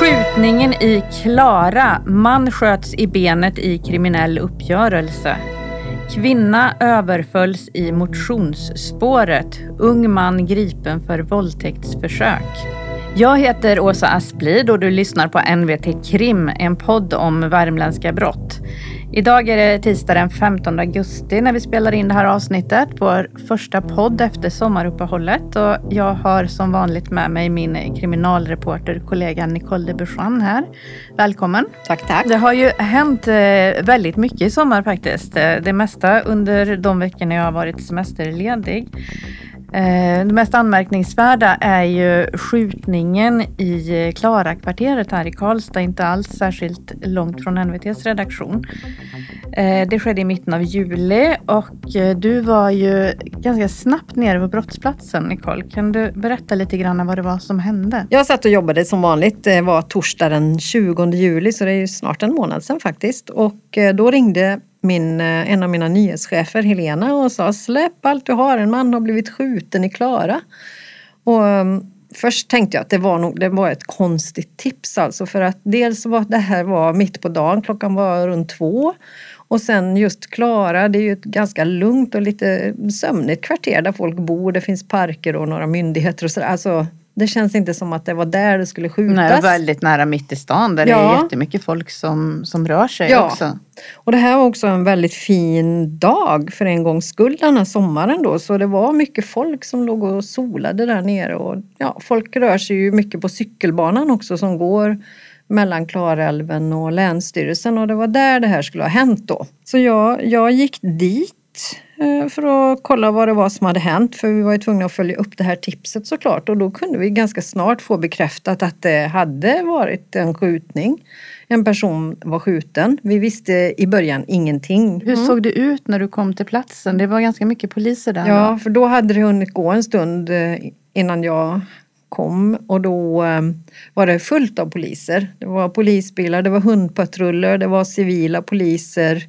Skjutningen i Klara. Man sköts i benet i kriminell uppgörelse. Kvinna överfölls i motionsspåret. Ung man gripen för våldtäktsförsök. Jag heter Åsa Asplid och du lyssnar på NVT Krim, en podd om värmländska brott. Idag är det tisdag den 15 augusti när vi spelar in det här avsnittet, vår första podd efter sommaruppehållet. Och jag har som vanligt med mig min kriminalreporterkollega Nicole de Buchan här. Välkommen! Tack, tack! Det har ju hänt eh, väldigt mycket i sommar faktiskt. Eh, det mesta under de veckorna jag har varit semesterledig. Eh, det mest anmärkningsvärda är ju skjutningen i Klarakvarteret här i Karlstad, inte alls särskilt långt från NVTs redaktion. Eh, det skedde i mitten av juli och eh, du var ju ganska snabbt nere på brottsplatsen, Nicole. Kan du berätta lite grann vad det var som hände? Jag satt och jobbade som vanligt. Det var torsdag den 20 juli, så det är ju snart en månad sedan faktiskt. Och eh, då ringde min, eh, en av mina nyhetschefer Helena och sa släpp allt du har, en man har blivit skjuten i Klara. Och um, först tänkte jag att det var, nog, det var ett konstigt tips alltså för att dels var det här var mitt på dagen, klockan var runt två. Och sen just Klara, det är ju ett ganska lugnt och lite sömnigt kvarter där folk bor. Det finns parker och några myndigheter och sådär. Alltså, det känns inte som att det var där det skulle skjutas. Nej, väldigt nära mitt i stan där ja. det är jättemycket folk som, som rör sig ja. också. Och det här var också en väldigt fin dag för en gångs skull den här sommaren då. Så det var mycket folk som låg och solade där nere. Och ja, folk rör sig ju mycket på cykelbanan också som går mellan Klarälven och Länsstyrelsen och det var där det här skulle ha hänt då. Så jag, jag gick dit Eh, för att kolla vad det var som hade hänt. För vi var ju tvungna att följa upp det här tipset såklart och då kunde vi ganska snart få bekräftat att det hade varit en skjutning. En person var skjuten. Vi visste i början ingenting. Hur mm. såg det ut när du kom till platsen? Det var ganska mycket poliser där. Ja, då. för då hade det hunnit gå en stund eh, innan jag kom och då eh, var det fullt av poliser. Det var polisbilar, det var hundpatruller, det var civila poliser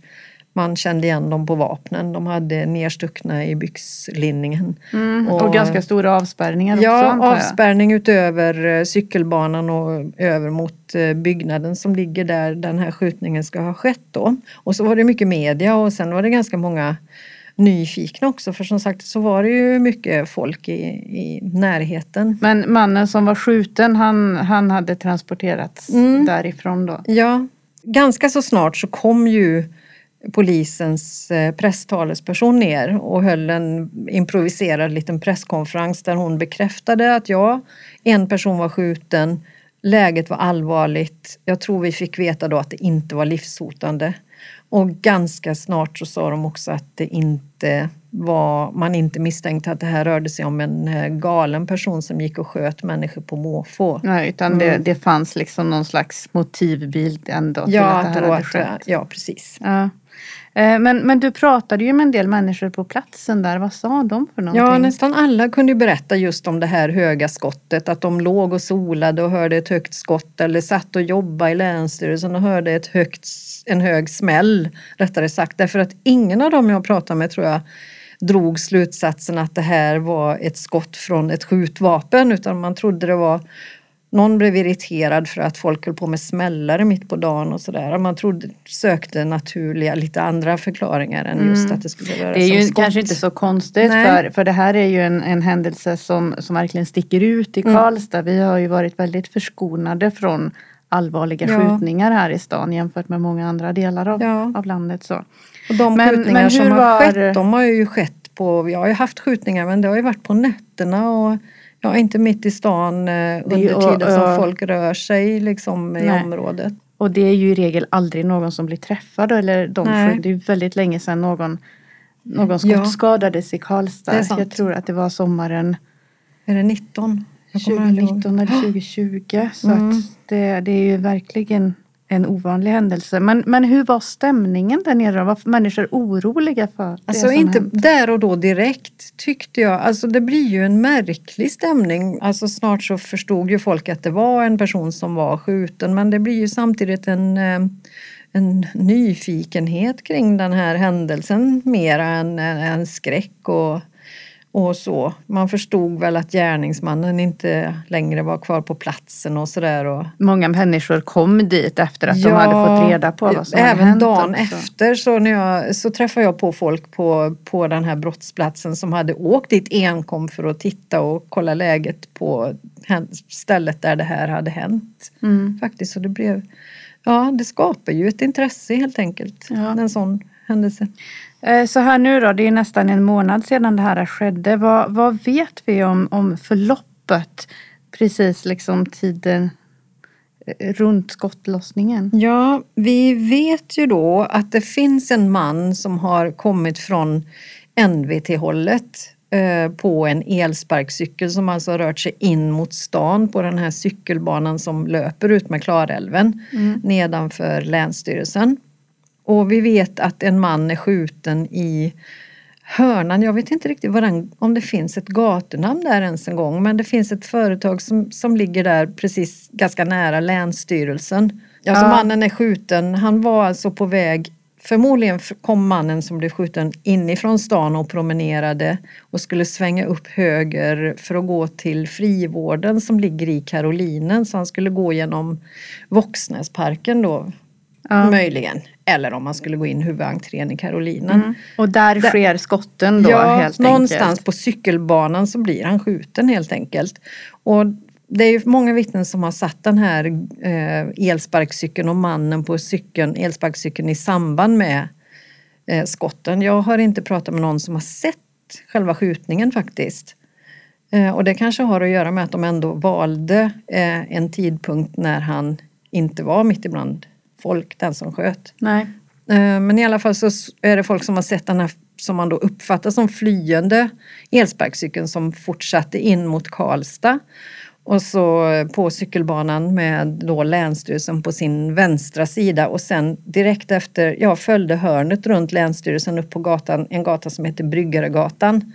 man kände igen dem på vapnen. De hade nerstuckna i byxlinningen. Mm, och, och, ganska stora avspärrningar ja, också Ja, avspärrning utöver eh, cykelbanan och över mot eh, byggnaden som ligger där den här skjutningen ska ha skett då. Och så var det mycket media och sen var det ganska många nyfikna också för som sagt så var det ju mycket folk i, i närheten. Men mannen som var skjuten han, han hade transporterats mm. därifrån då? Ja, ganska så snart så kom ju polisens eh, presstalesperson ner och höll en improviserad liten presskonferens där hon bekräftade att ja, en person var skjuten, läget var allvarligt. Jag tror vi fick veta då att det inte var livshotande. Och ganska snart så sa de också att det inte var, man inte misstänkte att det här rörde sig om en eh, galen person som gick och sköt människor på måfå. Nej, utan mm. det, det fanns liksom någon slags motivbild ändå till ja, att det här hade skett. Ja, precis. Ja. Eh, men, men du pratade ju med en del människor på platsen där. Vad sa de för någonting? Ja, nästan alla kunde berätta just om det här höga skottet. Att de låg och solade och hörde ett högt skott eller satt och jobbade i Länsstyrelsen och hörde ett högt, en hög smäll, rättare sagt. Därför att ingen av dem jag pratade med tror jag drog slutsatsen att det här var ett skott från ett skjutvapen utan man trodde det var någon blev irriterad för att folk höll på med smällare mitt på dagen och sådär. Man trodde, sökte naturliga, lite andra förklaringar än just mm. att det skulle röra sig om Det är ju skott. kanske inte så konstigt för, för det här är ju en, en händelse som, som verkligen sticker ut i mm. Karlstad. Mm. Vi har ju varit väldigt förskonade från allvarliga ja. skjutningar här i stan jämfört med många andra delar av, ja. av landet. Så. Och de men, skjutningar men som har var... skett, de har ju skett på, vi har ju haft skjutningar men det har ju varit på nätterna och Ja, inte mitt i stan eh, under tiden som folk rör sig liksom, i området. Och det är ju i regel aldrig någon som blir träffad eller de Nej. Det är väldigt länge sedan någon, någon skottskadades ja. i Karlstad. Jag tror att det var sommaren Är det 19? 2019 eller 2020. Så mm. att det, det är ju verkligen en ovanlig händelse. Men, men hur var stämningen där nere? Var människor oroliga för det Alltså inte hänt? där och då direkt tyckte jag. Alltså det blir ju en märklig stämning. Alltså snart så förstod ju folk att det var en person som var skjuten men det blir ju samtidigt en eh, en nyfikenhet kring den här händelsen mer än en skräck och och så. Man förstod väl att gärningsmannen inte längre var kvar på platsen och sådär. Många människor kom dit efter att ja, de hade fått reda på vad som hade hänt. Även dagen också. efter så, när jag, så träffade jag på folk på, på den här brottsplatsen som hade åkt dit enkom för att titta och kolla läget på stället där det här hade hänt. Mm. Faktiskt, så det blev, ja det skapar ju ett intresse helt enkelt. Ja. En sån händelse. Eh, så här nu då, det är nästan en månad sedan det här skedde. Vad, vad vet vi om, om förloppet precis liksom tiden eh, runt skottlossningen? Ja, vi vet ju då att det finns en man som har kommit från NVT-hållet eh, på en elsparkcykel som alltså har rört sig in mot stan på den här cykelbanan som löper ut med Klarälven mm. nedanför Länsstyrelsen. Och vi vet att en man är skjuten i Hörnan, jag vet inte riktigt den, om det finns ett gatunamn där ens en gång, men det finns ett företag som, som ligger där precis ganska nära Länsstyrelsen. Alltså ja. mannen är skjuten, han var alltså på väg Förmodligen kom mannen som blev skjuten inifrån stan och promenerade och skulle svänga upp höger för att gå till frivården som ligger i Karolinen. Så han skulle gå genom Våxnäsparken då, ja. möjligen. Eller om man skulle gå in huvudentrén i Karolinen. Mm. Och där, där sker skotten då ja, helt någonstans enkelt? på cykelbanan så blir han skjuten helt enkelt. Och det är ju många vittnen som har satt den här eh, elsparkcykeln och mannen på cykeln, elsparkcykeln i samband med eh, skotten. Jag har inte pratat med någon som har sett själva skjutningen faktiskt. Eh, och det kanske har att göra med att de ändå valde eh, en tidpunkt när han inte var mitt ibland folk, den som sköt. Nej. Eh, men i alla fall så är det folk som har sett den här som man då uppfattar som flyende elsparkcykeln som fortsatte in mot Karlstad. Och så på cykelbanan med då Länsstyrelsen på sin vänstra sida och sen direkt efter, jag följde hörnet runt Länsstyrelsen upp på gatan, en gata som heter Bryggaregatan.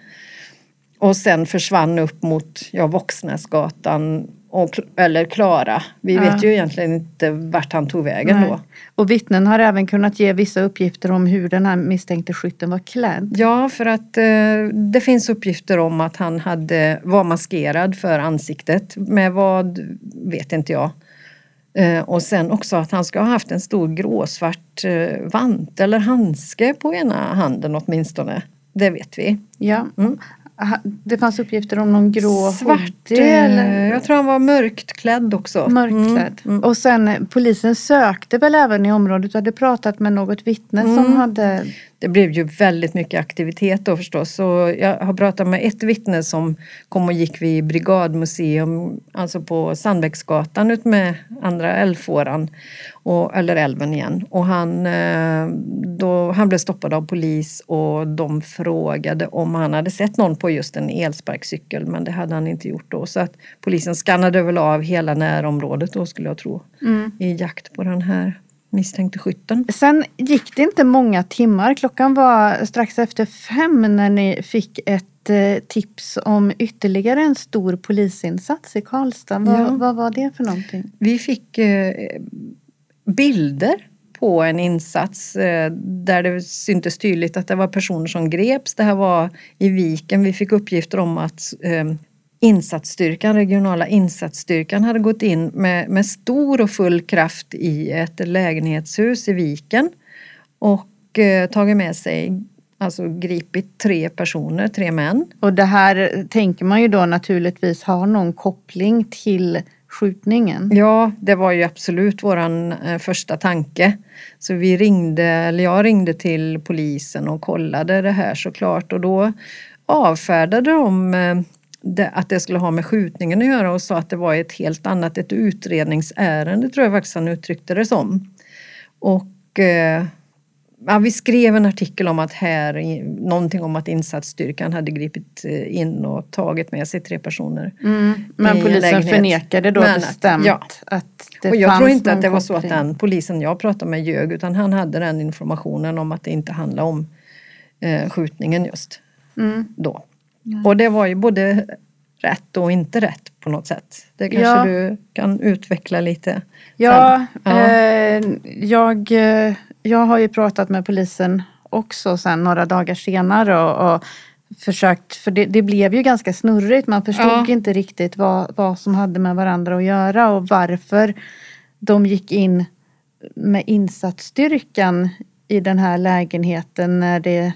Och sen försvann upp mot ja, Våxnäsgatan och, eller Klara. Vi ja. vet ju egentligen inte vart han tog vägen Nej. då. Och vittnen har även kunnat ge vissa uppgifter om hur den här misstänkte skytten var klädd. Ja, för att eh, det finns uppgifter om att han hade, var maskerad för ansiktet. Med vad vet inte jag. Eh, och sen också att han ska ha haft en stor gråsvart eh, vant eller handske på ena handen åtminstone. Det vet vi. Ja. Mm. Det fanns uppgifter om någon grå Svart, hoodie, eller? Jag tror han var mörkt klädd också. Mörkklädd. Mm, mm. Och sen eh, polisen sökte väl även i området och hade pratat med något vittne mm. som hade det blev ju väldigt mycket aktivitet då förstås. Så jag har pratat med ett vittne som kom och gick vid Brigadmuseum, alltså på Sandbäcksgatan ut med andra älvfåran, och, eller älven igen. Och han, eh, då, han blev stoppad av polis och de frågade om han hade sett någon på just en elsparkcykel men det hade han inte gjort då. Så att polisen skannade väl av hela närområdet då skulle jag tro mm. i jakt på den här misstänkte skytten. Sen gick det inte många timmar. Klockan var strax efter fem när ni fick ett eh, tips om ytterligare en stor polisinsats i Karlstad. Vad, ja. vad var det för någonting? Vi fick eh, bilder på en insats eh, där det syntes tydligt att det var personer som greps. Det här var i Viken. Vi fick uppgifter om att insatsstyrkan, regionala insatsstyrkan hade gått in med, med stor och full kraft i ett lägenhetshus i Viken och eh, tagit med sig Alltså gripit tre personer, tre män. Och det här tänker man ju då naturligtvis har någon koppling till skjutningen. Ja, det var ju absolut våran eh, första tanke. Så vi ringde, eller jag ringde till polisen och kollade det här såklart och då avfärdade de eh, det, att det skulle ha med skjutningen att göra och sa att det var ett helt annat, ett utredningsärende tror jag faktiskt han uttryckte det som. Och eh, ja, vi skrev en artikel om att här, någonting om att insatsstyrkan hade gripit eh, in och tagit med sig tre personer. Mm, men polisen förnekade då men bestämt ja. att det och Jag tror inte att det var så att den polisen jag pratade med ljög utan han hade den informationen om att det inte handlade om eh, skjutningen just mm. då. Nej. Och det var ju både rätt och inte rätt på något sätt. Det kanske ja. du kan utveckla lite? Ja, ja. Eh, jag, eh, jag har ju pratat med polisen också sen några dagar senare och, och försökt, för det, det, blev ju ganska snurrigt. Man förstod ja. inte riktigt vad, vad som hade med varandra att göra och varför de gick in med insatsstyrkan i den här lägenheten när det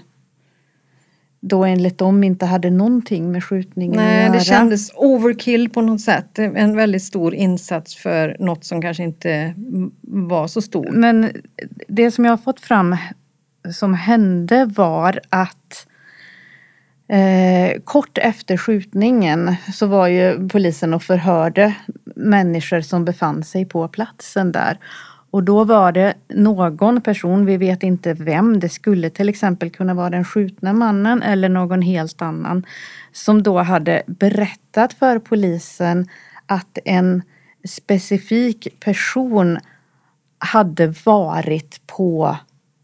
då enligt dem inte hade någonting med skjutningen Nej, att göra. det kändes overkill på något sätt. En väldigt stor insats för något som kanske inte var så stort. Men det som jag har fått fram som hände var att eh, kort efter skjutningen så var ju polisen och förhörde människor som befann sig på platsen där. Och då var det någon person, vi vet inte vem, det skulle till exempel kunna vara den skjutna mannen eller någon helt annan, som då hade berättat för polisen att en specifik person hade varit på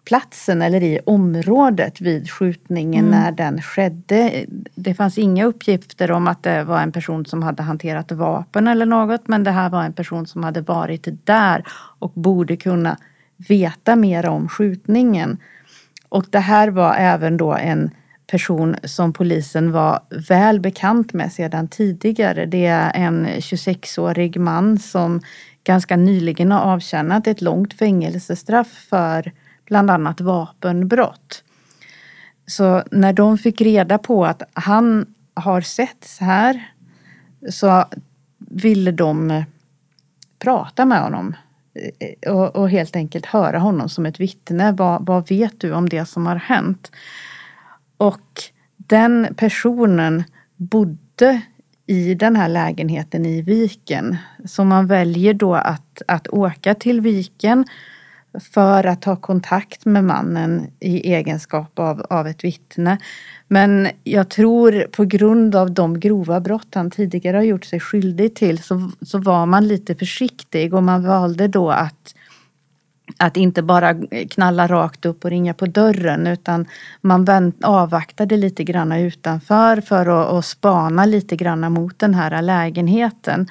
platsen eller i området vid skjutningen mm. när den skedde. Det fanns inga uppgifter om att det var en person som hade hanterat vapen eller något men det här var en person som hade varit där och borde kunna veta mer om skjutningen. Och det här var även då en person som polisen var väl bekant med sedan tidigare. Det är en 26-årig man som ganska nyligen har avtjänat ett långt fängelsestraff för bland annat vapenbrott. Så när de fick reda på att han har setts här så ville de eh, prata med honom eh, och, och, helt enkelt höra honom som ett vittne. Vad, vad vet du om det som har hänt? Och den personen bodde i den här lägenheten i Viken. Så man väljer då att, att åka till Viken för att ta kontakt med mannen i egenskap av, av ett vittne. Men jag tror på grund av de grova brott han tidigare har gjort sig skyldig till så, så var man lite försiktig och man valde då att att inte bara knalla rakt upp och ringa på dörren utan man vänt, avvaktade lite grann utanför för att, att spana lite grann mot den här lägenheten.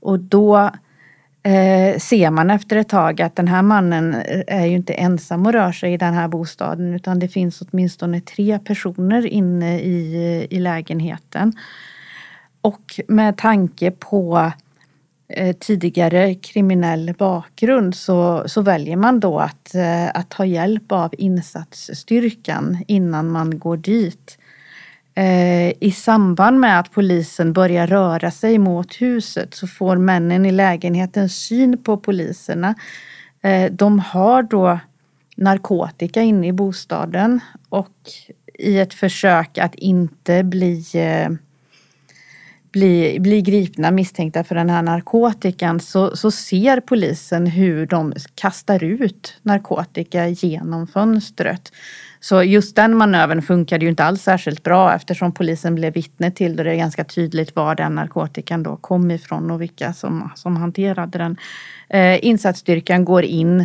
Och då eh, ser man efter ett tag att den här mannen eh, är ju inte ensam och rör sig i den här bostaden utan det finns åtminstone tre personer inne i, eh, i lägenheten. Och med tanke på eh, tidigare kriminell bakgrund så, så väljer man då att, eh, att ta hjälp av insatsstyrkan innan man går dit. Eh, I samband med att polisen börjar röra sig mot huset så får männen i lägenheten syn på poliserna. Eh, de har då narkotika inne i bostaden och i ett försök att inte bli, eh, bli, bli gripna misstänkta för den här narkotikan så, så ser polisen hur de kastar ut narkotika genom fönstret. Så just den manövern funkade ju inte alls särskilt bra eftersom polisen blev vittne till det. Det är ganska tydligt var den narkotikan då kom ifrån och vilka som, som hanterade den. Eh, insatsstyrkan går in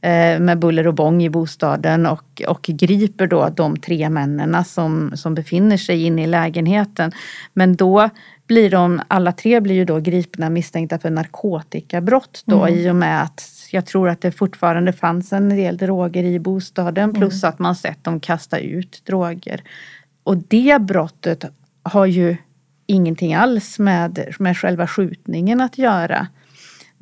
eh, med buller och bång i bostaden och, och griper då de tre männen som, som befinner sig inne i lägenheten. Men då blir de, alla tre blir ju då gripna misstänkta för narkotikabrott då mm. i och med att jag tror att det fortfarande fanns en del droger i bostaden mm. plus att man sett dem kasta ut droger. Och det brottet har ju ingenting alls med, med själva skjutningen att göra.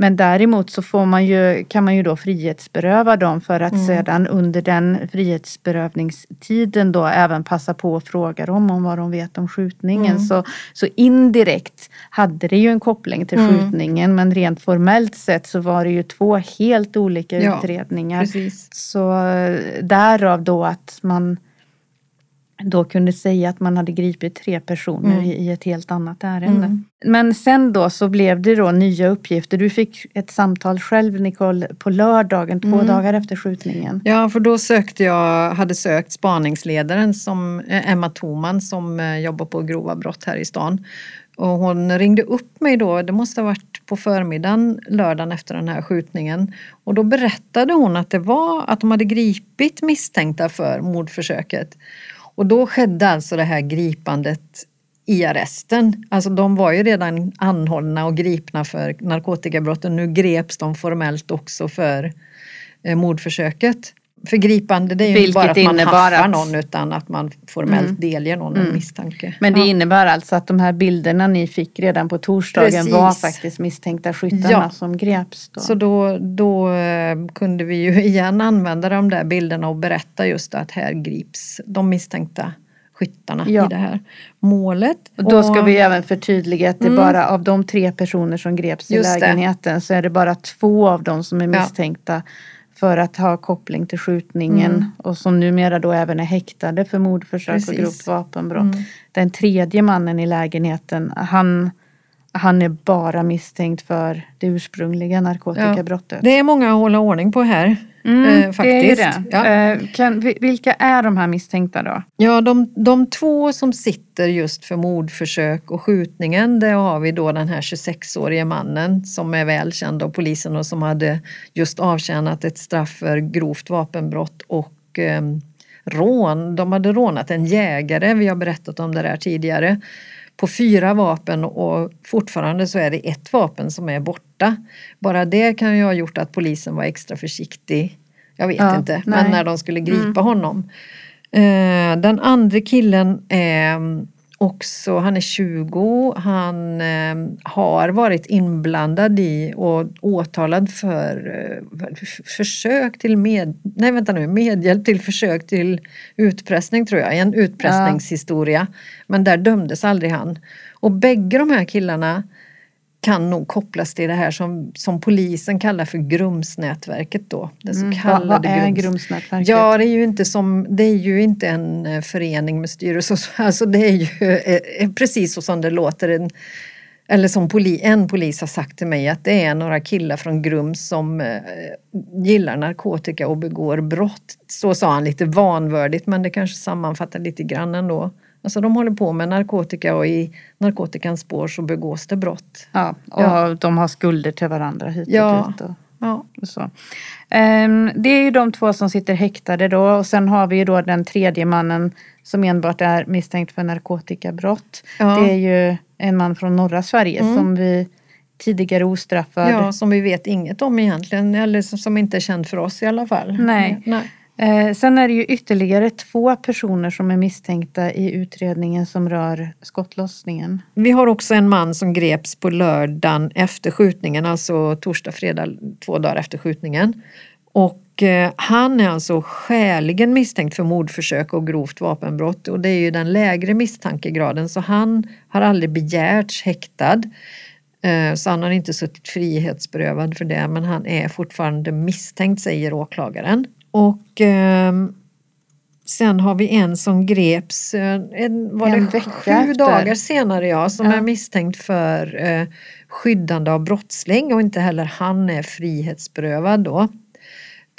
Men däremot så får man ju, kan man ju då frihetsberöva dem för att mm. sedan under den frihetsberövningstiden då även passa på att fråga dem om vad de vet om skjutningen. Mm. Så, så indirekt hade det ju en koppling till mm. skjutningen men rent formellt sett så var det ju två helt olika ja, utredningar. Precis. Så därav då att man då kunde säga att man hade gripit tre personer mm. i ett helt annat ärende. Mm. Men sen då så blev det då nya uppgifter. Du fick ett samtal själv Nicole på lördagen, två mm. dagar efter skjutningen. Ja, för då sökte jag, hade sökt spaningsledaren som eh, Emma Thoman som eh, jobbar på grova brott här i stan. Och hon ringde upp mig då, det måste ha varit på förmiddagen lördagen efter den här skjutningen. Och då berättade hon att det var att de hade gripit misstänkta för mordförsöket. Och då skedde alltså det här gripandet i arresten. Alltså de var ju redan anhållna och gripna för narkotikabrotten. Nu greps de formellt också för eh, mordförsöket. Förgripande det är ju inte Vilket bara att man haffar att- någon utan att man formellt Mm. delger någon en misstanke. Men det Ja. innebär alltså att de här bilderna ni fick redan på torsdagen Precis. var faktiskt misstänkta skyttarna Ja. som greps då? Så då, då eh, kunde vi ju igen använda de där bilderna och berätta just att här grips de misstänkta skyttarna Ja. i det här målet. Och då ska Och- vi även förtydliga att det Mm. bara av de tre personer som greps i Just det. lägenheten så är det bara två av dem som är misstänkta för att ha koppling till skjutningen Mm. och som numera då även är häktade för mordförsök och Precis. grovt vapenbrott. Mm. Den tredje mannen i lägenheten, han, han är bara misstänkt för det ursprungliga narkotikabrottet. Det är många att hålla ordning på här. Mm, eh, Det är faktiskt. det. Ja. Eh, kan, vi- vilka är de här misstänkta då? Ja, de, de två som sitter just för mordförsök och skjutningen, där har vi då den här 26-årige mannen som är välkänd av polisen och som hade just avtjänat ett straff för grovt vapenbrott och eh, rån. De hade rånat en jägare, vi har berättat om det där tidigare, på fyra vapen och fortfarande så är det ett vapen som är borta. Bara det kan ju ha gjort att polisen var extra försiktig. Jag vet Ja, inte, nej. men när de skulle gripa Mm. honom. Eh, den andra killen är också, han är 20, han eh, har varit inblandad i och åtalad för eh, försök till med, nej vänta nu, medhjälp till försök till utpressning tror jag, en utpressningshistoria. Men där dömdes aldrig han. Och bägge de här killarna kan nog kopplas till det här som, som polisen kallar för Grumsnätverket då. Det så Mm, vad, vad är Grums. Grumsnätverket? Ja, det är ju inte som, det är ju inte en eh, förening med styrelse. Alltså det är ju eh, eh, precis så som det låter. En, eller som poli, en polis har sagt till mig att det är några killar från Grums som eh, gillar narkotika och begår brott. Så sa han lite vanvördigt men det kanske sammanfattar lite grann ändå. Alltså de håller på med narkotika och i narkotikans spår så begås det brott. Ja, och Ja. de har skulder till varandra hit och Ja. dit. Och, Ja. och så. Ehm, det är ju de två som sitter häktade då och sen har vi ju då den tredje mannen som enbart är misstänkt för narkotikabrott. Ja. Det är ju en man från norra Sverige Mm. som vi tidigare ostraffad. ja, som vi vet inget om egentligen eller som, inte är känd för oss i alla fall. Nej. Nej. Eh, sen är det ju ytterligare två personer som är misstänkta i utredningen som rör skottlossningen. Vi har också en man som greps på lördagen efter skjutningen, alltså torsdag, fredag, två dagar efter skjutningen. Och eh, han är alltså skäligen misstänkt för mordförsök och grovt vapenbrott och det är ju den lägre misstankegraden så han har aldrig begärts häktad. Eh, så han har inte suttit frihetsberövad för det men han är fortfarande misstänkt säger åklagaren. Och ehm, Sen har vi en som greps eh, en, var En det sju efter. dagar senare ja, som Ja. är misstänkt för eh, skyddande av brottsling och inte heller han är frihetsberövad då.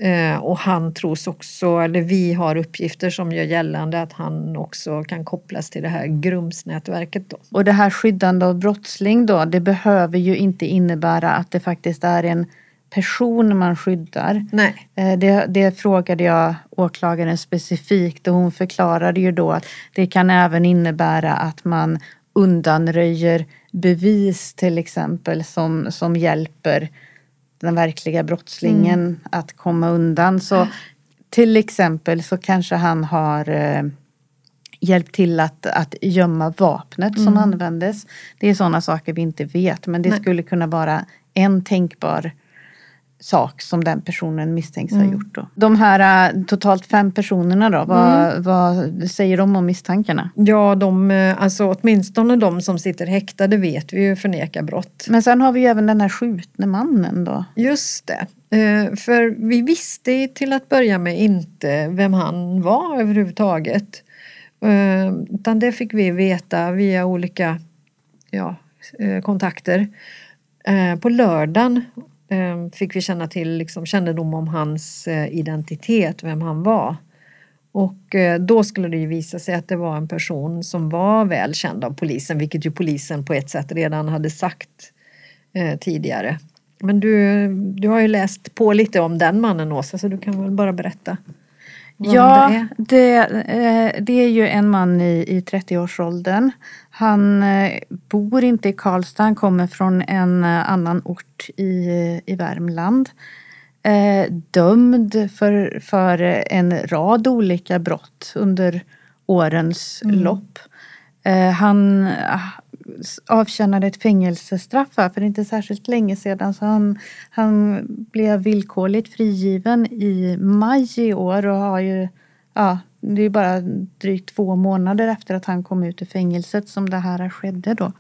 Eh, och han tros också, eller vi har uppgifter som gör gällande att han också kan kopplas till det här Grumsnätverket då. Och det här skyddande av brottsling då, det behöver ju inte innebära att det faktiskt är en person man skyddar. Nej. Eh, Det, det frågade jag åklagaren specifikt och hon förklarade ju då att det kan även innebära att man undanröjer bevis till exempel som, som hjälper den verkliga brottslingen att komma undan. Så till exempel så kanske han har eh, hjälpt till att, att gömma vapnet som användes. Det är sådana saker vi inte vet men det Nej. skulle kunna vara en tänkbar sak som den personen misstänks ha gjort. Då. De här eh, totalt fem personerna då, vad, vad säger de om misstankarna? Ja, de, eh, alltså åtminstone de som sitter häktade vet vi ju förnekar brott. Men sen har vi ju även den här skjutne mannen då. Just det. Eh, För vi visste till att börja med inte vem han var överhuvudtaget. Utan det fick vi veta via olika ja, kontakter. På lördagen Ehm, fick vi känna till liksom, kännedom om hans eh, identitet, vem han var. Och eh, då skulle det ju visa sig att det var en person som var väl känd av polisen, vilket ju polisen på ett sätt redan hade sagt eh, tidigare. Men du, du har ju läst på lite om den mannen Åsa, så du kan väl bara berätta. Ja, det är. det, eh, det är ju en man i, i 30-årsåldern. Han eh, bor inte i Karlstad, han kommer från en eh, annan ort i, i Värmland. dömd för, för en rad olika brott under årens Mm. lopp. Han avtjänade ett fängelsestraff här för inte särskilt länge sedan. Så han, han blev villkorligt frigiven i maj i år och har ju, ja, det är bara drygt två månader efter att han kom ut ur fängelset som det här skedde då.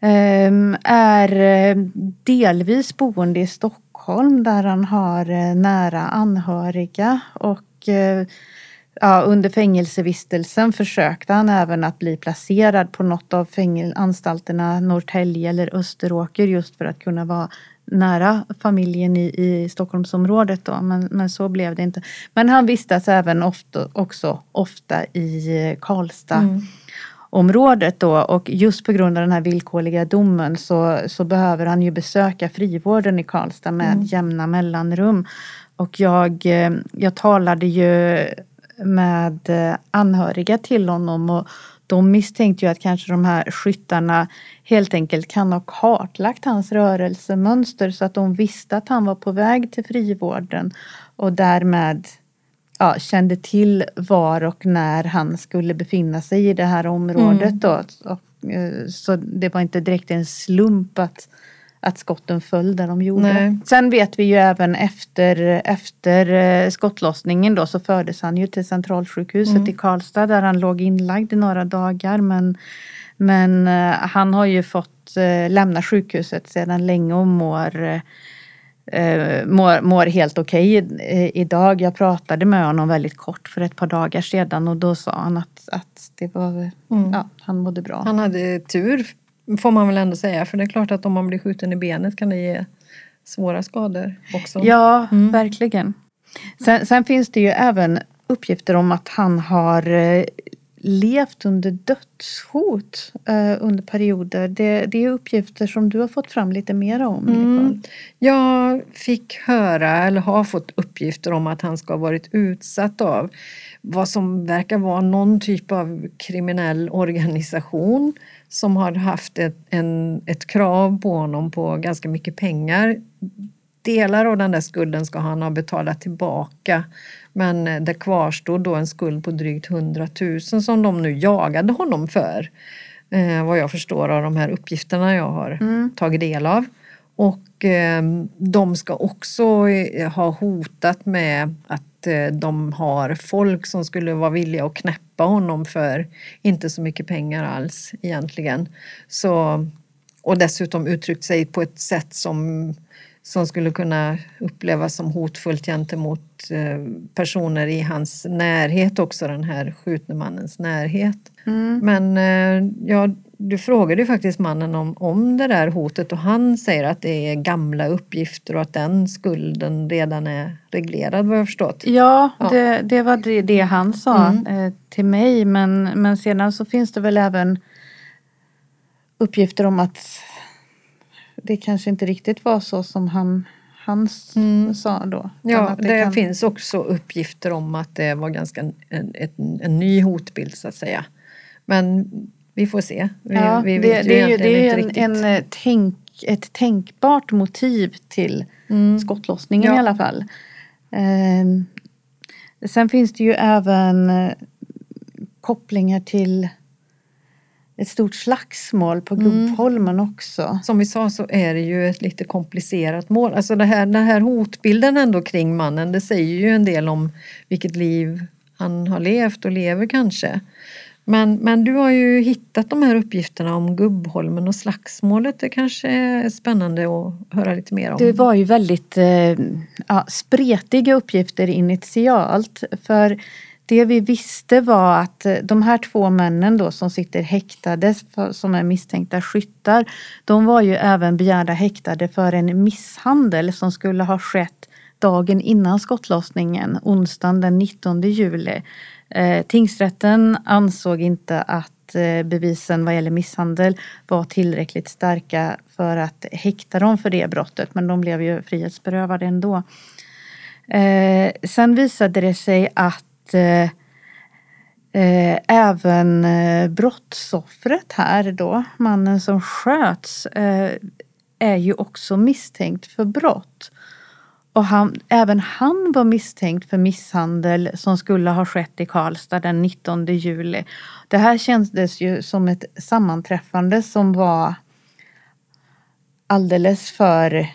Ehm, är eh, delvis boende i Stockholm där han har eh, nära anhöriga och eh, ja, under fängelsevistelsen försökte han även att bli placerad på något av anstalterna Norrtälje eller Österåker just för att kunna vara nära familjen i, i Stockholmsområdet då, men, men så blev det inte. Men han vistas även ofta, också ofta i Karlstad Mm. området då och just på grund av den här villkorliga domen så, så behöver han ju besöka frivården i Karlstad med Mm. jämna mellanrum. Och jag, eh, jag talade ju med eh, anhöriga till honom och de misstänkte ju att kanske de här skyttarna helt enkelt kan ha kartlagt hans rörelsemönster så att de visste att han var på väg till frivården och därmed ja, kände till var och när han skulle befinna sig i det här området. Mm. Då. Eh, så det var inte direkt en slump att, att skotten föll där de gjorde. Nej. Sen vet vi ju även efter, efter eh, skottlossningen då så fördes han ju till centralsjukhuset Mm. i Karlstad där han låg inlagd i några dagar. Men, men eh, han har ju fått eh, lämna sjukhuset sedan länge och mår mår, mår helt okej i- idag. Jag pratade med honom väldigt kort för ett par dagar sedan och då sa han att, att det var, Mm. ja, han mådde bra. Han hade tur får man väl ändå säga. För det är klart att om man blir skjuten i benet kan det ge svåra skador också. Ja, Mm. verkligen. Sen, sen finns det ju även uppgifter om att han har eh, levt under dödshot eh, under perioder. Det, det är uppgifter som du har fått fram lite mer om. Mm. Jag fick höra, eller har fått uppgifter om att han ska ha varit utsatt av vad som verkar vara någon typ av kriminell organisation som har haft ett, en, ett krav på honom på ganska mycket pengar. Delar av den där skulden ska han ha betalat tillbaka men eh, det kvarstod då en skuld på drygt 100 000 som de nu jagade honom för. Eh, vad jag förstår av de här uppgifterna jag har tagit del av. Och eh, de ska också eh, ha hotat med att Eh, de har folk som skulle vara villiga att knäppa honom för inte så mycket pengar alls egentligen. Så, och dessutom uttryckt sig på ett sätt som, som skulle kunna upplevas som hotfullt gentemot eh, personer i hans närhet också, den här skjutne mannens närhet. Mm. Men eh, ja, du frågade ju faktiskt mannen om, om det där hotet och han säger att det är gamla uppgifter och att den skulden redan är reglerad vad jag förstått. Ja, Ja. Det, det var det, det han sa Mm. eh, till mig. Men, men sedan så finns det väl även uppgifter om att det kanske inte riktigt var så som han, han Mm. sa då. Ja, att det kan- finns också uppgifter om att det var ganska en, en, en, en ny hotbild så att säga. Men vi får se. Vi, Ja, vi det, det är ju det är en, en eh, tänk, ett tänkbart motiv till Mm. skottlossningen Ja. i alla fall. Ehm, sen finns det ju även eh, kopplingar till ett stort slagsmål på Mm. Gubbholmen också. Som vi sa så är det ju ett lite komplicerat mål. Alltså det här, den här hotbilden ändå kring mannen, det säger ju en del om vilket liv han har levt och lever kanske. Men, men du har ju hittat de här uppgifterna om Gubbholmen och slagsmålet. Det kanske är spännande att höra lite mer om. Det var ju väldigt eh, ja, spretiga uppgifter initialt. För det vi visste var att eh, de här två männen då som sitter häktade som är misstänkta skyttar. De var ju även begärda häktade för en misshandel som skulle ha skett dagen innan skottlossningen, onsdagen den 19 juli. Eh, tingsrätten ansåg inte att eh, bevisen vad gäller misshandel var tillräckligt starka för att häkta dem för det brottet men de blev ju frihetsberövade ändå. Eh, sen visade det sig att eh, eh, även eh, brottsoffret här då, mannen som sköts, eh, är ju också misstänkt för brott. och han, även han var misstänkt för misshandel som skulle ha skett i Karlstad den 19 juli. Det här kändes ju som ett sammanträffande som var alldeles för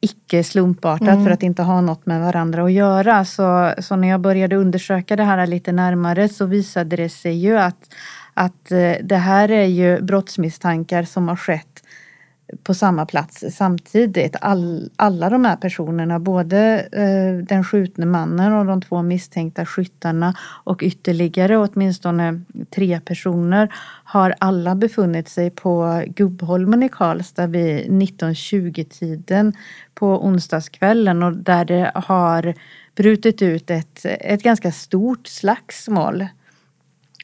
icke slumpartat mm. för att inte ha något med varandra att göra. Så, så när jag började undersöka det här lite närmare så visade det sig ju att, att eh, det här är ju brottsmisstankar som har skett på samma plats samtidigt. All, alla de här personerna, både eh, den skjutne mannen och de två misstänkta skyttarna och ytterligare åtminstone tre personer har alla befunnit sig på Gubbholmen i Karlstad vid 1920-tiden på onsdagskvällen och där det har brutit ut ett, ett ganska stort slagsmål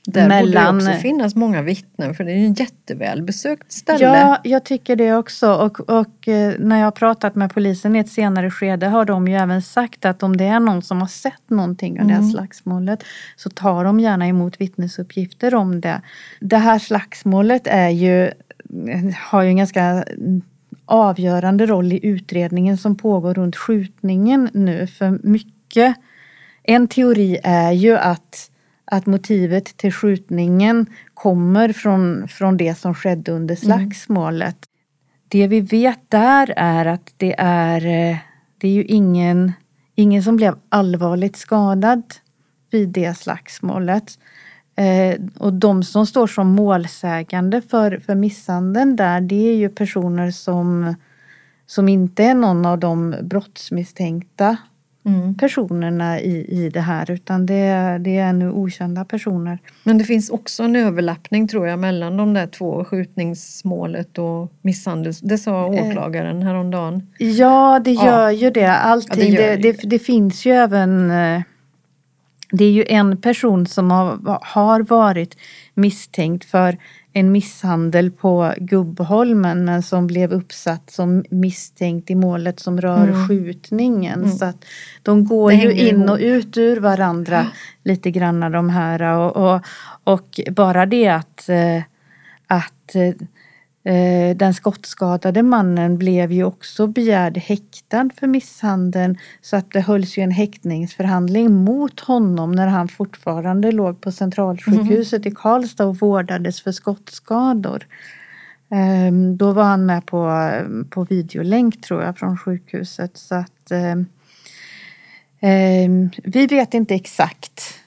där mellan... borde det också finnas många vittnen för det är ju ett jättevälbesökt ställe. Ja, jag tycker det också. Och, och eh, när jag har pratat med polisen i ett senare skede har de ju även sagt att om det är någon som har sett någonting av mm. det här mm. slagsmålet så tar de gärna emot vittnesuppgifter om det. Det här slagsmålet är ju, har ju en ganska avgörande roll i utredningen som pågår runt skjutningen nu. För mycket, en teori är ju att att motivet till skjutningen kommer från, från det som skedde under mm. slagsmålet. Mm. Det vi vet där är att det är, eh, det är ju ingen, ingen som blev allvarligt skadad vid det slagsmålet. Eh, och de som står som målsägande för, för misshandeln där, det är ju personer som, som inte är någon av de brottsmisstänkta mm. personerna i, i det här utan det, det är nu okända personer. Men det finns också en överlappning tror jag mellan de där två skjutningsmålet och misshandel. Det sa eh. åklagaren häromdagen. Ja det gör ja. ju det. Allting. Ja, det, det, det, det, finns ju även eh, det är ju en person som har, har varit misstänkt för en misshandel på Gubbholmen men som blev uppsatt som misstänkt i målet som rör mm. skjutningen. Mm. Så att de går ju in och ut ur varandra lite grann de här och, och, och bara det att, eh, att Eh, den skottskadade mannen blev ju också begärd häktad för misshandeln så att det hölls ju en häktningsförhandling mot honom när han fortfarande låg på centralsjukhuset mm. i Karlstad och vårdades för skottskador. Ehm, då var han med på, på videolänk tror jag från sjukhuset så att ehm, vi vet inte exakt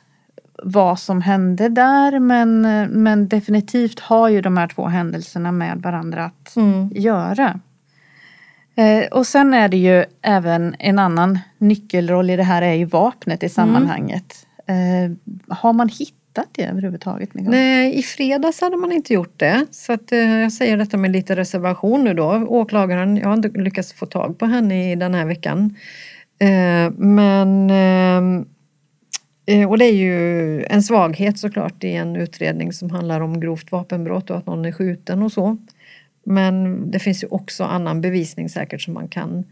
vad som hände där men, men definitivt har ju de här två händelserna med varandra att mm. göra. Eh, och sen är det ju även en annan nyckelroll i det här är ju vapnet i sammanhanget. Mm. Eh, har man hittat det överhuvudtaget? Nej, i fredags hade man inte gjort det. Så att, eh, jag säger detta med lite reservation nu då. Åklagaren, jag har inte lyckats få tag på henne i den här veckan. Eh, men ehm, Eh, och det är ju en svaghet såklart i en utredning som handlar om grovt vapenbrott och att någon är skjuten och så. Men det finns ju också annan bevisning säkert som man kan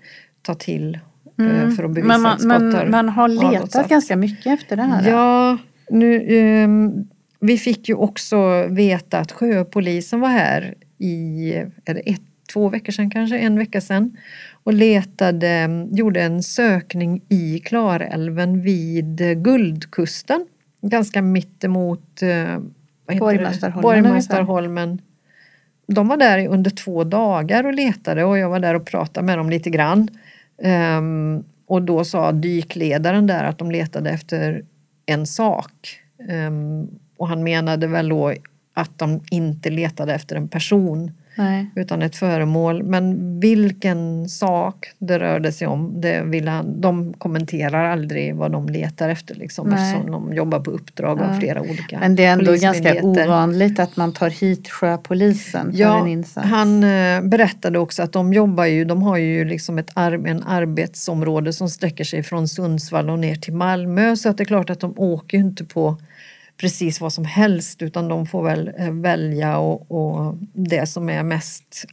ta till eh, mm. för att bevisa men man, att skott har Man har letat ganska mycket efter det här. Ja, nu, um, vi fick ju också veta att sjöpolisen var här i är det ett, två veckor sedan kanske, en vecka sedan och letade, gjorde en sökning i Klarälven vid Guldkusten. Ganska mittemot eh, Borgmästarholmen. Borgmästarholmen. De var där under två dagar och letade och jag var där och pratade med dem lite grann. Um, och då sa dykledaren där att de letade efter en sak. Um, och han menade väl då att de inte letade efter en person Nej. utan ett föremål. Men vilken sak det rörde sig om, det vill han, de kommenterar aldrig vad de letar efter liksom, Nej. eftersom de jobbar på uppdrag ja. av flera olika Men det är ändå ganska ovanligt att man tar hit sjöpolisen för ja, en insats. Han eh, berättade också att de jobbar ju, de har ju liksom ett ar en arbetsområde som sträcker sig från Sundsvall och ner till Malmö så att det är klart att de åker inte på precis vad som helst utan de får väl eh, välja och, och det som är mest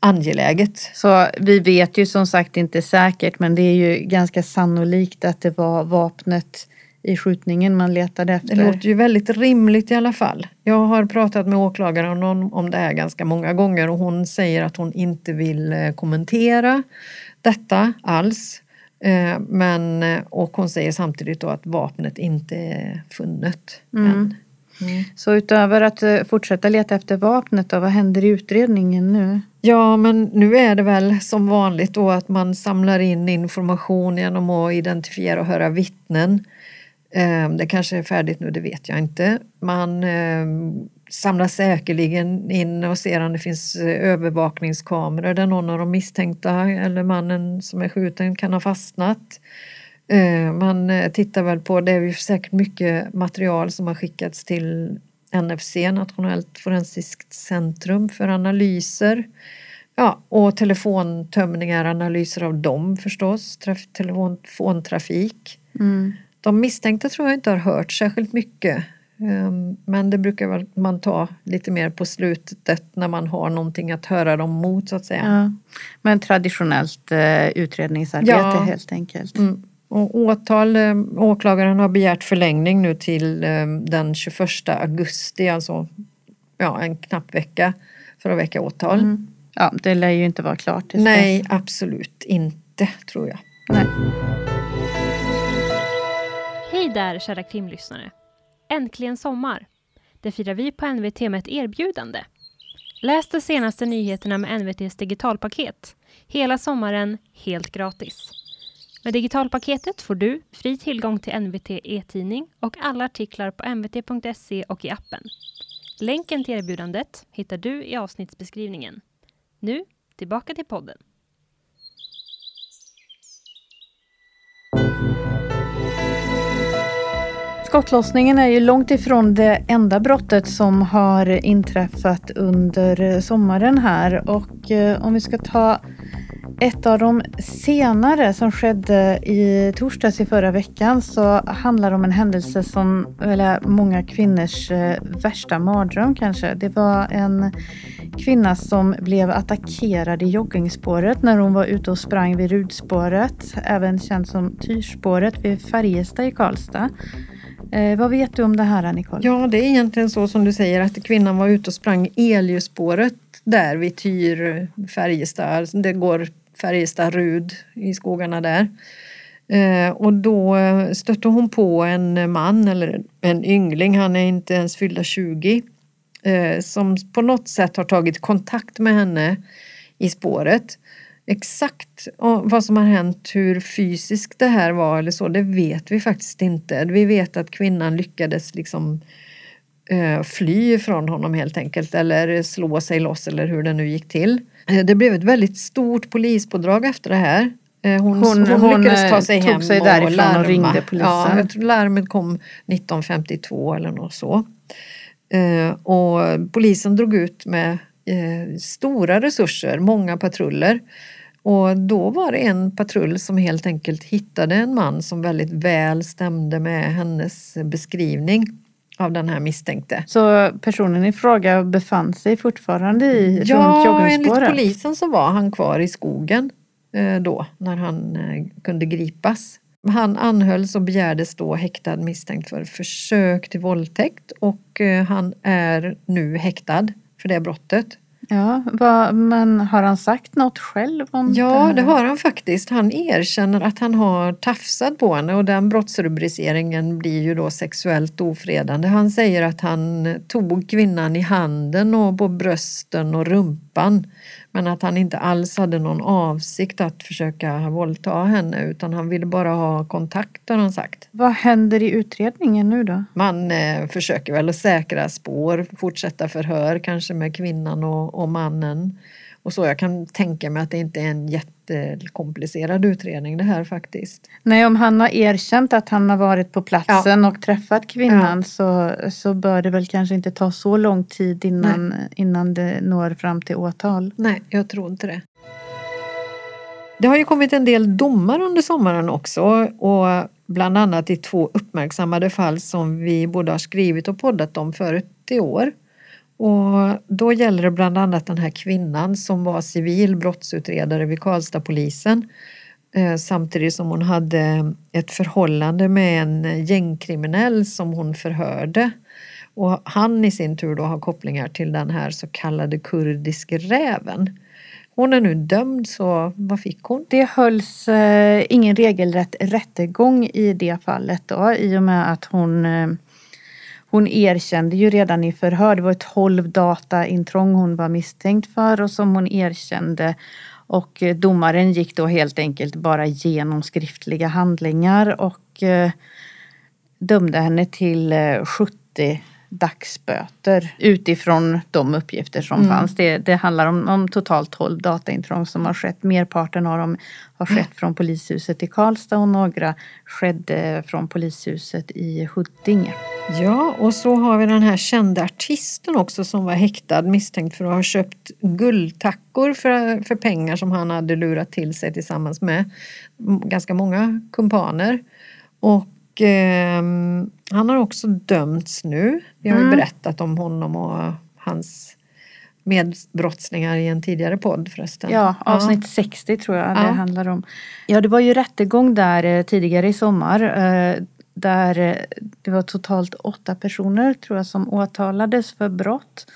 angeläget. Så vi vet ju som sagt inte säkert men det är ju ganska sannolikt att det var vapnet i skjutningen man letade efter. Det låter ju väldigt rimligt i alla fall. Jag har pratat med åklagaren om, om det här ganska många gånger och hon säger att hon inte vill eh, kommentera detta alls. Eh, men, och hon säger samtidigt då att vapnet inte är funnet Mm. än. Så utöver att eh, fortsätta leta efter vapnet då, vad händer i utredningen nu? Ja, men nu är det väl som vanligt då att man samlar in information genom att identifiera och höra vittnen. Eh, Det kanske är färdigt nu, det vet jag inte. Man eh, samlar säkerligen in och ser om det finns eh, övervakningskameror där någon av de misstänkta eller mannen som är skjuten kan ha fastnat. Eh, Man eh, tittar väl på, det är ju säkert mycket material som har skickats till NFC, Nationellt forensiskt centrum för analyser. Ja, och telefontömningar, analyser av dem förstås, traf- telefontrafik. Mm. De misstänkta tror jag inte har hört särskilt mycket. Ehm, Men det brukar man ta lite mer på slutet när man har någonting att höra dem mot så att säga. Ja. Men traditionellt eh, utredningsarbete Ja. helt enkelt. Mm. Och åtal, eh, åklagaren har begärt förlängning nu till eh, den 21 augusti, alltså ja, en knapp vecka för att väcka åtal. Mm. Ja, det lär ju inte vara klart Nej, dess. absolut inte tror jag. Nej. Hej där kära krimlyssnare! Äntligen sommar! Det firar vi på NVT med ett erbjudande. Läs de senaste nyheterna med NVTs digitalpaket. Hela sommaren helt gratis. Med digitalpaketet får du fri tillgång till NVT e-tidning och alla artiklar på nvt.se och i appen. Länken till erbjudandet hittar du i avsnittsbeskrivningen. Nu, tillbaka till podden. Skottlossningen är ju långt ifrån det enda brottet som har inträffat under eh, sommaren här och eh, om vi ska ta ett av de senare som skedde i torsdags i förra veckan så handlar det om en händelse som väl är många kvinnors eh, värsta mardröm kanske. Det var en kvinna som blev attackerad i joggingspåret när hon var ute och sprang vid Rudspåret, även känt som Tyrspåret vid Färjestad i Karlstad. Eh, vad vet du om det här Nicole? Ja, det är egentligen så som du säger att kvinnan var ute och sprang elljusspåret där vid Tyr, Färjestad. Det går Färjestad-Rud i skogarna där. Eh, och då eh, stötte hon på en man eller en yngling, han är inte ens fyllda 20, eh, som på något sätt har tagit kontakt med henne i spåret. Exakt och vad som har hänt, hur fysiskt det här var eller så, det vet vi faktiskt inte. Vi vet att kvinnan lyckades liksom eh, fly från honom helt enkelt eller slå sig loss eller hur det nu gick till. Eh, Det blev ett väldigt stort polispådrag efter det här. Eh, Hon, Hon- hon, lyckades ta sig hem sig och och larma. ringde polisen. Ja, jag tror larmet kom 1952 eller något så. Och polisen drog ut med eh, stora resurser, många patruller. Och då var det en patrull som helt enkelt hittade en man som väldigt väl stämde med hennes beskrivning av den här misstänkte. Så personen i fråga befann sig fortfarande i runt Ja, enligt polisen så var han kvar i skogen eh, då när han eh, kunde gripas. Han anhölls och begärdes då häktad misstänkt för försök till våldtäkt och han är nu häktad för det brottet. Ja, vad, men har han sagt något själv om Ja, här? det har han faktiskt. Han erkänner att han har tafsat på henne och den brottsrubriceringen blir ju då sexuellt ofredande. Han säger att han tog kvinnan i handen och på brösten och rumpan men att han inte alls hade någon avsikt att försöka våldta henne utan han ville bara ha kontakt har han sagt. Vad händer i utredningen nu då? Man eh, försöker väl att säkra spår, fortsätta förhör kanske med kvinnan och, och mannen. Och så jag kan tänka mig att det inte är en jättekomplicerad utredning det här faktiskt. Nej, om han har erkänt att han har varit på platsen och träffat kvinnan så, så bör det väl kanske inte ta så lång tid innan, innan det når fram till åtal. Nej, jag tror inte det. Det har ju kommit en del domar under sommaren också och bland annat i två uppmärksammade fall som vi både har skrivit och poddat om förut i år. Och då gäller det bland annat den här kvinnan som var civil brottsutredare vid Karlstadpolisen eh, samtidigt som hon hade ett förhållande med en gängkriminell som hon förhörde. Och han i sin tur då har kopplingar till den här så kallade kurdiske räven. Hon är nu dömd, så vad fick hon? Det hölls eh, ingen regelrätt rättegång i det fallet då i och med att hon eh, hon erkände ju redan i förhör, det var tolv dataintrång hon var misstänkt för och som hon erkände. Och eh, domaren gick då helt enkelt bara igenom skriftliga handlingar och eh, dömde henne till eh, 70 dagsböter utifrån de uppgifter som mm. fanns. Det, det handlar om, om, totalt 12 dataintrång som har skett. Merparten av dem har skett mm. från polishuset i Karlstad och några skedde från polishuset i Huddinge. Ja, och så har vi den här kända artisten också som var häktad misstänkt för att ha köpt guldtackor för, för pengar som han hade lurat till sig tillsammans med ganska många kumpaner. Och och eh, han har också dömts nu. Vi har ju mm. berättat om honom och hans medbrottslingar i en tidigare podd förresten. Ja, avsnitt ja. 60 tror jag det ja. handlar om. Ja, det var ju rättegång där eh, tidigare i sommar. Eh, där eh, det var totalt åtta personer tror jag som åtalades för brott.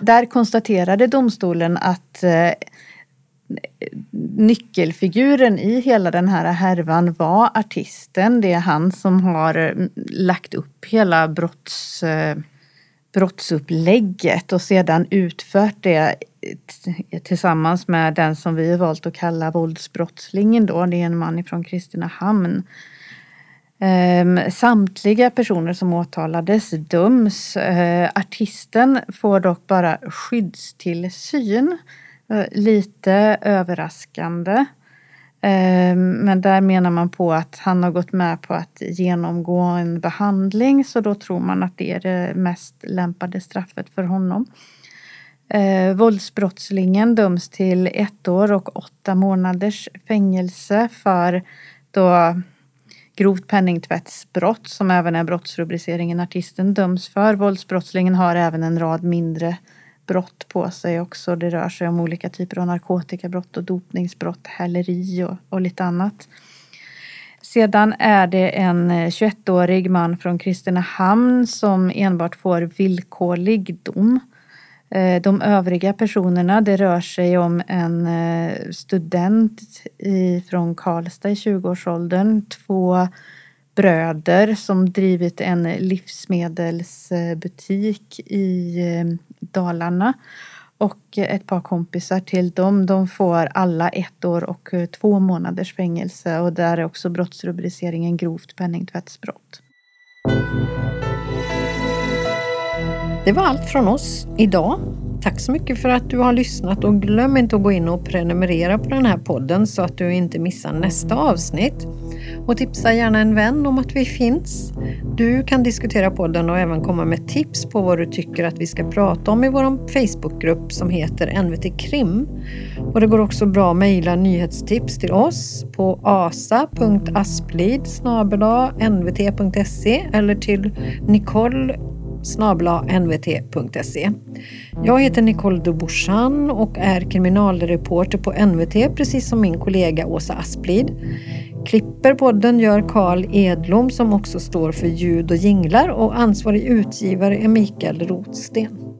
Där konstaterade domstolen att nyckelfiguren i hela den här härvan var artisten. Det är han som har eh, lagt upp hela brotts, eh, brottsupplägget och sedan utfört det eh, tillsammans med den som vi valt att kalla våldsbrottslingen då. Det är en man ifrån Kristinehamn. Ehm, samtliga personer som åtalades döms. Artisten får dock bara skyddstillsyn Eh, lite överraskande. Ehm, men där menar man på att han har gått med på att genomgå en behandling så då tror man att det är det mest lämpade straffet för honom. Eh, våldsbrottslingen döms till ett år och åtta månaders fängelse för då grovt penningtvättsbrott som även är brottsrubriceringen artisten döms för. Våldsbrottslingen har även en rad mindre brott på sig också. Det rör sig om olika typer av narkotikabrott och dopningsbrott, häleri och, och lite annat. Sedan är det en eh, 21-årig man från Kristinehamn som enbart får villkorlig dom. Eh, de övriga personerna, det rör sig om en eh, student från Karlstad i 20-årsåldern, två bröder som drivit en livsmedelsbutik i eh, Dalarna och ett par kompisar till dem. De får alla ett år och eh, två månaders fängelse och där är också brottsrubriceringen grovt penningtvättsbrott. Det var allt från oss idag. Tack så mycket för att du har lyssnat och glöm inte att gå in och prenumerera på den här podden så att du inte missar nästa avsnitt. Och tipsa gärna en vän om att vi finns. Du kan diskutera podden och även komma med tips på vad du tycker att vi ska prata om i vår Facebookgrupp som heter NVT Krim. Och det går också bra att mejla nyhetstips till oss på asa.asplid nvt.se eller till Nicole nvt.se. Jag heter Nicole Duborsan och är kriminalreporter på NVT precis som min kollega Åsa Asplid. Klipper podden gör Karl Edlom som också står för ljud och jinglar och ansvarig utgivare är Mikael Rotsten.